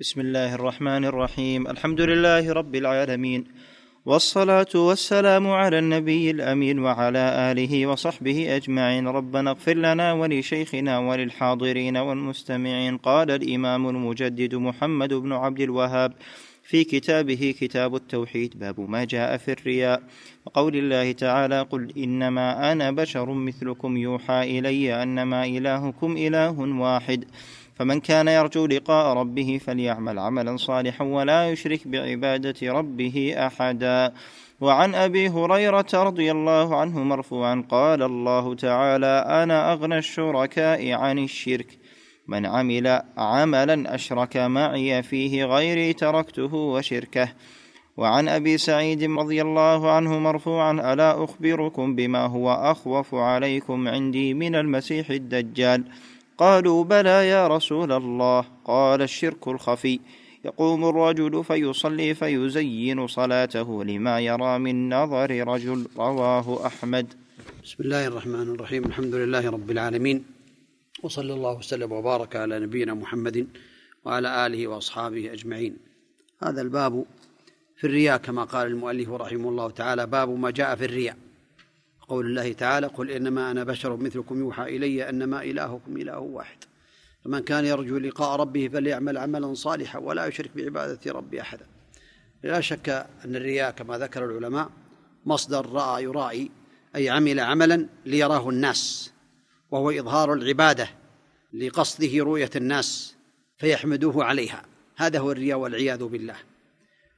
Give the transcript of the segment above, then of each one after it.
بسم الله الرحمن الرحيم. الحمد لله رب العالمين. والصلاة والسلام على النبي الأمين وعلى آله وصحبه أجمعين. ربنا اغفر لنا ولشيخنا وللحاضرين والمستمعين. قال الإمام المجدد محمد بن عبد الوهاب في كتابه كتاب التوحيد باب ما جاء في الرياء. وقول الله تعالى قل إنما أنا بشر مثلكم يوحى إلي أنما إلهكم إله واحد. فمن كان يرجو لقاء ربه فليعمل عملا صالحا ولا يشرك بعبادة ربه أحدا. وعن أبي هريرة رضي الله عنه مرفوعا قال الله تعالى أنا أغنى الشركاء عن الشرك. من عمل عملا أشرك معي فيه غيري تركته وشركه. وعن أبي سعيد رضي الله عنه مرفوعا ألا أخبركم بما هو أخوف عليكم عندي من المسيح الدجال؟ قالوا بلى يا رسول الله. قال الشرك الخفي. يقوم الرجل فيصلي فيزين صلاته لما يرى من نظر رجل. رواه أحمد. بسم الله الرحمن الرحيم. الحمد لله رب العالمين. وصلى الله وسلم وبارك على نبينا محمد وعلى آله وأصحابه أجمعين. هذا الباب في الرياء كما قال المؤلف رحمه الله تعالى. باب ما جاء في الرياء. قول الله تعالى قل إنما أنا بشر مثلكم يوحى إلي أنما إلهكم إله واحد. فمن كان يرجو لقاء ربه فليعمل عملا صالحا ولا يشرك بعبادة ربه أحدا. لا شك أن الرياء كما ذكر العلماء مصدر رأى يرائي أي عمل عملا ليراه الناس وهو إظهار العبادة لقصده رؤية الناس فيحمدوه عليها. هذا هو الرياء والعياذ بالله.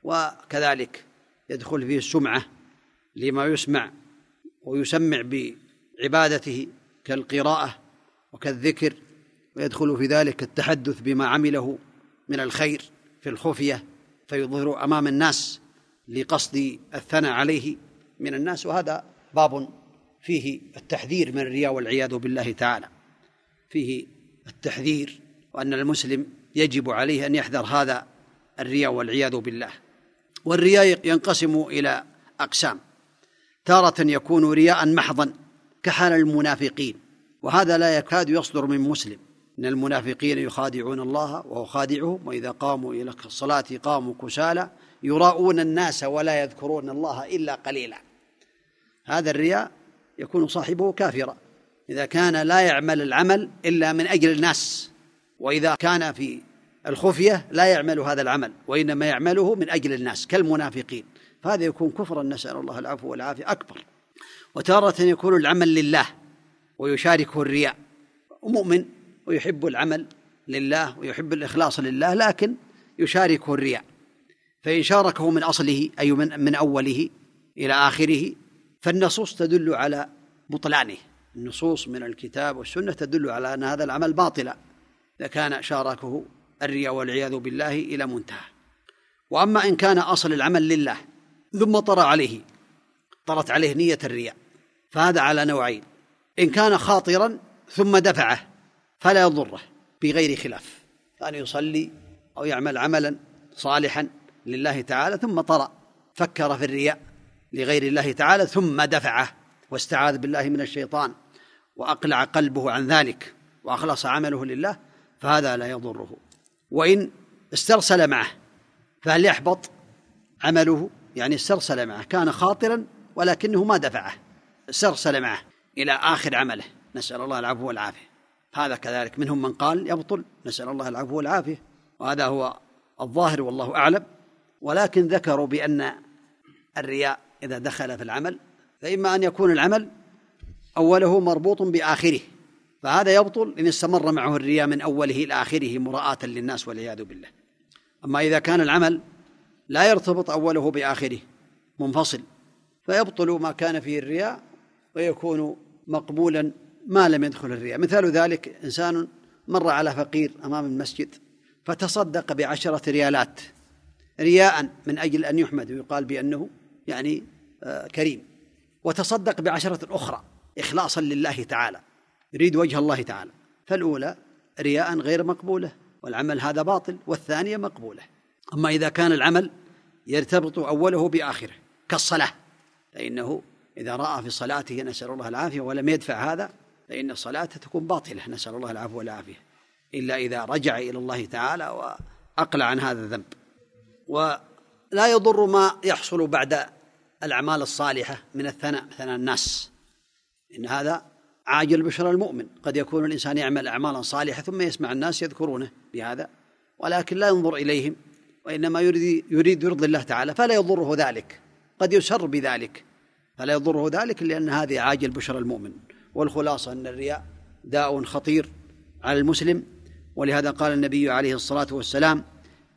وكذلك يدخل فيه السمعة لما يسمع ويسمع بعبادته كالقراءة وكالذكر ويدخل في ذلك التحدث بما عمله من الخير في الخفية فيظهر أمام الناس لقصد الثناء عليه من الناس. وهذا باب فيه التحذير من الرياء والعياذ بالله تعالى. فيه التحذير وأن المسلم يجب عليه أن يحذر هذا الرياء والعياذ بالله. والرياء ينقسم إلى أقسام. تارة يكون رياء محضا كحال المنافقين وهذا لا يكاد يصدر من مسلم. إن المنافقين يخادعون الله وهو خادعهم وإذا قاموا إلى الصلاة قاموا كسالى يراءون الناس ولا يذكرون الله إلا قليلا. هذا الرياء يكون صاحبه كافرا. إذا كان لا يعمل العمل إلا من أجل الناس وإذا كان في الخفية لا يعمل هذا العمل وإنما يعمله من أجل الناس كالمنافقين. فهذا يكون كفرا نسأل الله العفو والعافية أكبر. وتارة يكون العمل لله ويشاركه الرياء. ومؤمن ويحب العمل لله ويحب الإخلاص لله لكن يشاركه الرياء. فإن شاركه من أصله أي من, من أوله إلى آخره فالنصوص تدل على بطلانه. النصوص من الكتاب والسنة تدل على أن هذا العمل باطلا. إذا كان شاركه الرياء والعياذ بالله إلى منتهى. وأما إن كان أصل العمل لله ثم طرى عليه. طرت عليه نية الرياء. فهذا على نوعين. إن كان خاطرا ثم دفعه فلا يضره بغير خلاف. كان يصلي أو يعمل عملا صالحا لله تعالى ثم طرأ فكر في الرياء لغير الله تعالى ثم دفعه. واستعاذ بالله من الشيطان وأقلع قلبه عن ذلك وأخلص عمله لله فهذا لا يضره. وإن استرسل معه فهل يحبط عمله؟ يعني استرسل معه كان خاطرا ولكنه ما دفعه. استرسل معه إلى آخر عمله نسأل الله العفو والعافية. هذا كذلك منهم من قال يبطل نسأل الله العفو والعافية. وهذا هو الظاهر والله أعلم. ولكن ذكروا بأن الرياء إذا دخل في العمل فإما أن يكون العمل أوله مربوط بآخره فهذا يبطل إن استمر معه الرياء من أوله إلى آخره مراءة للناس والعياذ بالله. أما إذا كان العمل لا يرتبط أوله بآخره منفصل. فيبطل ما كان فيه الرياء ويكون مقبولا ما لم يدخل الرياء. مثال ذلك إنسان مر على فقير أمام المسجد فتصدق بعشرة ريالات رياء من أجل أن يحمد ويقال بأنه يعني آه، كريم. وتصدق بعشرة أخرى إخلاصا لله تعالى يريد وجه الله تعالى. فالأولى رياء غير مقبولة والعمل هذا باطل والثانية مقبولة. أما إذا كان العمل يرتبط أوله بآخره كالصلاة فإنه إذا رأى في صلاته نسأل الله العافية ولم يدفع هذا فإن الصلاة تكون باطلة نسأل الله العفو والعافية إلا إذا رجع إلى الله تعالى أقلع عن هذا الذنب. ولا يضر ما يحصل بعد الأعمال الصالحة من الثناء ثناء الناس. إن هذا عاجل بشرى المؤمن. قد يكون الإنسان يعمل أعمالا صالحة ثم يسمع الناس يذكرونه بهذا ولكن لا ينظر إليهم وإنما يريد يريد يرضي الله تعالى فلا يضره ذلك. قد يسر بذلك. فلا يضره ذلك لأن هذه عاجل بشرى المؤمن. والخلاصة أن الرياء داء خطير على المسلم. ولهذا قال النبي عليه الصلاة والسلام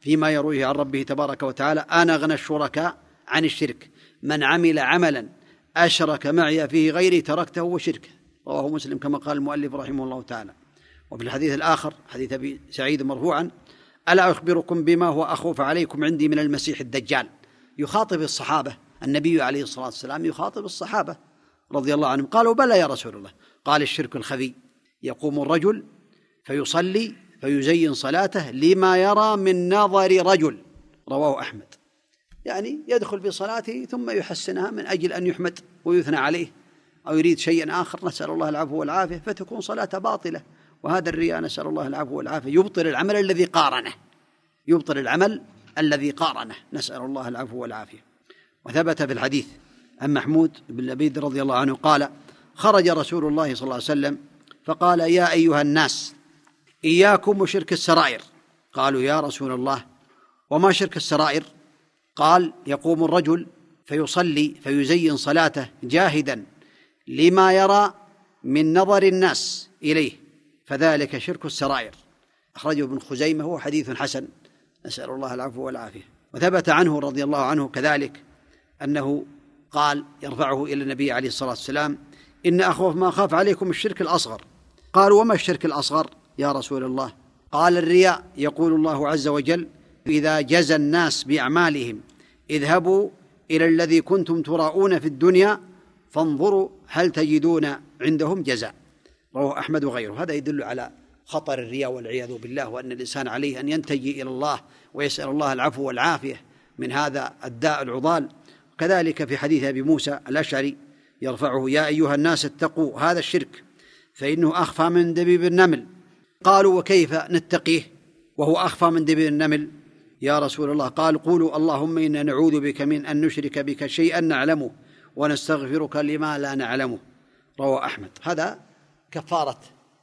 فيما يرويه عن ربه تبارك وتعالى أنا أغنى الشركاء عن الشرك. من عمل عملا أشرك معي فيه غيري تركته وشركه. رواه مسلم كما قال المؤلف رحمه الله تعالى. وفي الحديث الآخر حديث أبي سعيد مرفوعا ألا أخبركم بما هو أخوف عليكم عندي من المسيح الدجال؟ يخاطب الصحابة. النبي عليه الصلاة والسلام يخاطب الصحابة رضي الله عنهم. قالوا بلى يا رسول الله. قال الشرك الخفي. يقوم الرجل فيصلي فيزين صلاته لما يرى من نظر رجل. رواه أحمد. يعني يدخل في صلاته ثم يحسنها من أجل أن يحمد ويثنى عليه أو يريد شيئا آخر. نسأل الله العفو والعافية. فتكون صلاته باطلة. وهذا الرياء نسأل الله العفو والعافية يبطل العمل الذي قارنه. يبطل العمل الذي قارنه. نسأل الله العفو والعافية. وثبت في الحديث عن محمود بن لبيد رضي الله عنه قال خرج رسول الله صلى الله عليه وسلم فقال يا أيها الناس إياكم وشرك السرائر. قالوا يا رسول الله وما شرك السرائر؟ قال يقوم الرجل فيصلي فيزين صلاته جاهدا لما يرى من نظر الناس إليه. فذلك شرك السرائر. أخرجه ابن خزيمة هو حديث حسن. نسأل الله العفو والعافية. وثبت عنه رضي الله عنه كذلك أنه قال يرفعه إلى النبي عليه الصلاة والسلام إن أخوف ما أخاف عليكم الشرك الأصغر. قالوا وما الشرك الأصغر يا رسول الله؟ قال الرياء يقول الله عز وجل إذا جزى الناس بأعمالهم اذهبوا إلى الذي كنتم تراؤون في الدنيا فانظروا هل تجدون عندهم جزاء. رواه أحمد وغيره. هذا يدل على خطر الرياء والعياذ بالله وأن الإنسان عليه أن ينتجي إلى الله ويسأل الله العفو والعافية من هذا الداء العضال. كذلك في حديث أبي موسى الأشعري يرفعه يا أيها الناس اتقوا هذا الشرك فإنه أخفى من دبيب النمل. قالوا وكيف نتقيه؟ وهو أخفى من دبيب النمل. يا رسول الله قال قولوا اللهم إنا نعوذ بك من أن نشرك بك شيئا نعلمه ونستغفرك لما لا نعلمه. رواه أحمد. هذا كفارة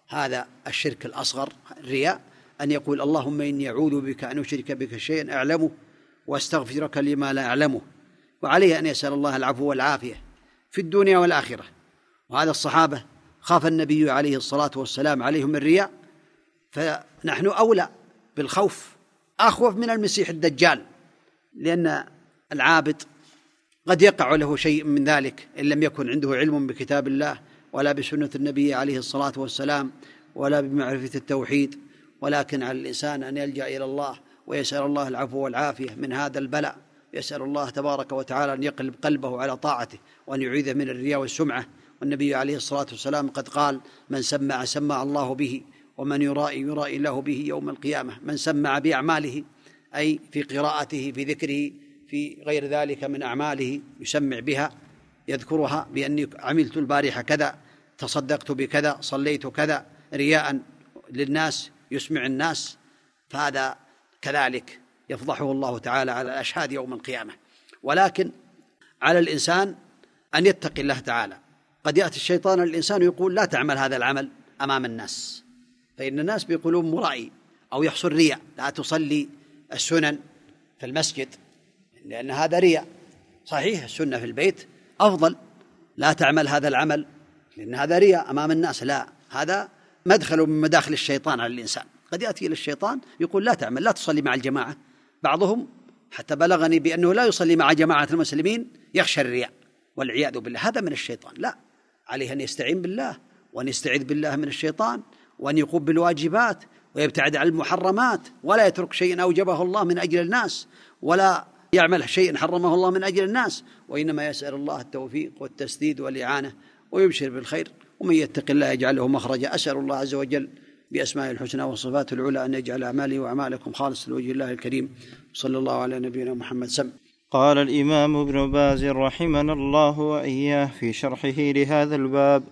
هذا الشرك الأصغر الرياء أن يقول اللهم إني أعوذ بك أن أشرك بك شيئا أعلمه وأستغفرك لما لا أعلمه. وعليه أن يسأل الله العفو والعافية في الدنيا والآخرة. وهذا الصحابة خاف النبي عليه الصلاة والسلام عليهم الرياء. فنحن أولى بالخوف أخوف من المسيح الدجال لأن العابد قد يقع له شيء من ذلك إن لم يكن عنده علم بكتاب الله ولا بسنة النبي عليه الصلاة والسلام ولا بمعرفة التوحيد ولكن على الإنسان أن يلجأ إلى الله ويسأل الله العفو والعافية من هذا البلاء. يسأل الله تبارك وتعالى أن يقلب قلبه على طاعته وأن يعيذه من الرياء والسمعة. والنبي عليه الصلاة والسلام قد قال من سمع سمع الله به ومن يرائي يرائي الله به يوم القيامة. من سمع بأعماله أي في قراءته في ذكره في غير ذلك من أعماله يسمع بها يذكرها بأني عملت البارحة كذا. تصدقت بكذا صليت كذا رياء للناس يسمع الناس فهذا كذلك يفضحه الله تعالى على الأشهاد يوم القيامة. ولكن على الإنسان أن يتقي الله تعالى. قد يأتي الشيطان للإنسان ويقول لا تعمل هذا العمل أمام الناس. فإن الناس بيقولون مرائي أو يحصل رياء لا تصلي السنن في المسجد لأن هذا رياء. صحيح السنة في البيت أفضل. لا تعمل هذا العمل لأن هذا رياء أمام الناس. لا هذا مدخل من مداخل الشيطان على الإنسان. قد يأتي إلى الشيطان يقول لا تعمل لا تصلي مع الجماعة. بعضهم حتى بلغني بأنه لا يصلي مع جماعة المسلمين يخشى الرياء والعياذ بالله. هذا من الشيطان. لا عليه أن يستعين بالله وأن يستعيذ بالله من الشيطان وأن يقوم بالواجبات ويبتعد عن المحرمات ولا يترك شيئا أوجبه الله من أجل الناس ولا يعمل شيئا حرمه الله من أجل الناس. وإنما يسأل الله التوفيق والتسديد والإعانة. ويبشر بالخير ومن يتق الله يجعل له مخرجا. أسأل الله عز وجل بأسماء الحسنى وصفاته العلى أن يجعل أعمالي وأعمالكم خالص لوجه الله الكريم. صلى الله على نبينا محمد. سم. قال الإمام ابن باز رحمنا الله وإياه في شرحه لهذا الباب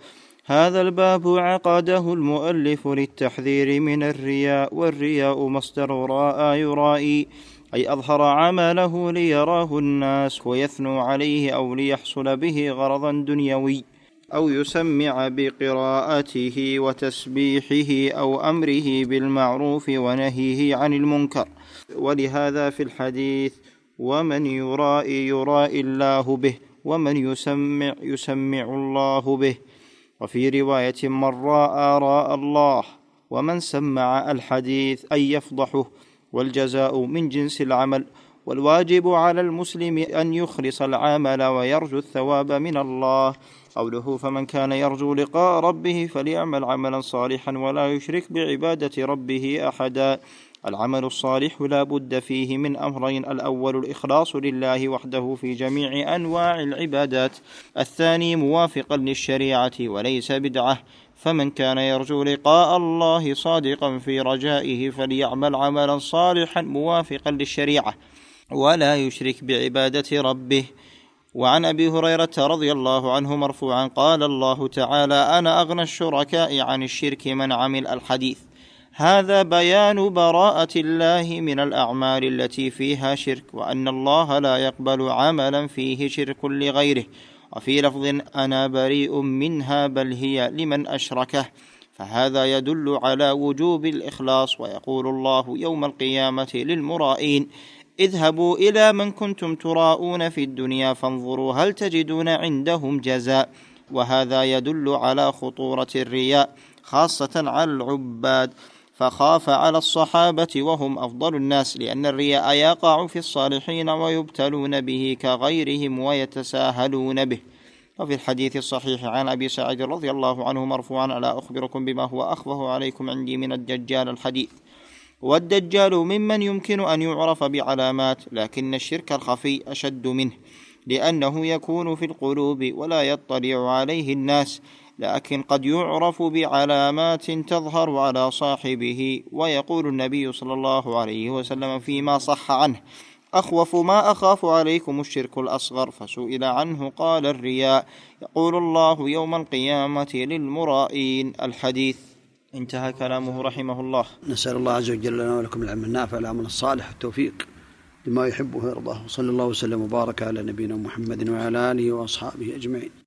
هذا الباب عقده المؤلف للتحذير من الرياء والرياء مصدر راى يرائي أي أظهر عمله ليراه الناس ويثنوا عليه أو ليحصل به غرضا دنيوي. أو يسمع بقراءته وتسبيحه أو أمره بالمعروف ونهيه عن المنكر. ولهذا في الحديث ومن يرائي يرائي الله به ومن يسمع يسمع الله به. وفي رواية من رأى رأى الله ومن سمع الحديث أي يفضحه. والجزاء من جنس العمل. والواجب على المسلم أن يخلص العمل ويرجو الثواب من الله. قوله فمن كان يرجو لقاء ربه فليعمل عملا صالحا ولا يشرك بعبادة ربه احدا. العمل الصالح لا بد فيه من أمرين الأول الإخلاص لله وحده في جميع أنواع العبادات الثاني موافقا للشريعة وليس بدعة. فمن كان يرجو لقاء الله صادقا في رجائه فليعمل عملا صالحا موافقا للشريعة ولا يشرك بعبادة ربه. وعن أبي هريرة رضي الله عنه مرفوعا قال الله تعالى أنا أغنى الشركاء عن الشرك من عمل الحديث. هذا بيان براءة الله من الأعمال التي فيها شرك وأن الله لا يقبل عملا فيه شرك لغيره. وفي لفظ أنا بريء منها بل هي لمن أشركه. فهذا يدل على وجوب الإخلاص ويقول الله يوم القيامة للمرائين اذهبوا إلى من كنتم تراءون في الدنيا فانظروا هل تجدون عندهم جزاء. وهذا يدل على خطورة الرياء خاصة على العباد. فخاف على الصحابة وهم أفضل الناس لأن الرياء يقع في الصالحين ويبتلون به كغيرهم ويتساهلون به. وفي الحديث الصحيح عن أبي سعيد رضي الله عنه مرفوعا ألا أخبركم بما هو أخفه عليكم عندي من الدجال الحديث. والدجال ممن يمكن أن يعرف بعلامات لكن الشرك الخفي أشد منه لأنه يكون في القلوب ولا يطلع عليه الناس لكن قد يعرف بعلامات تظهر على صاحبه ويقول النبي صلى الله عليه وسلم فيما صح عنه أخوف ما أخاف عليكم الشرك الأصغر فسئل عنه قال الرياء يقول الله يوم القيامة للمرائين. الحديث انتهى كلامه رحمه الله. نسأل الله عز وجل لنا ولكم العلم النافع والعمل الصالح والتوفيق لما يحبه ويرضاه. صلى الله وسلم وبارك على نبينا محمد وعلى آله وأصحابه أجمعين.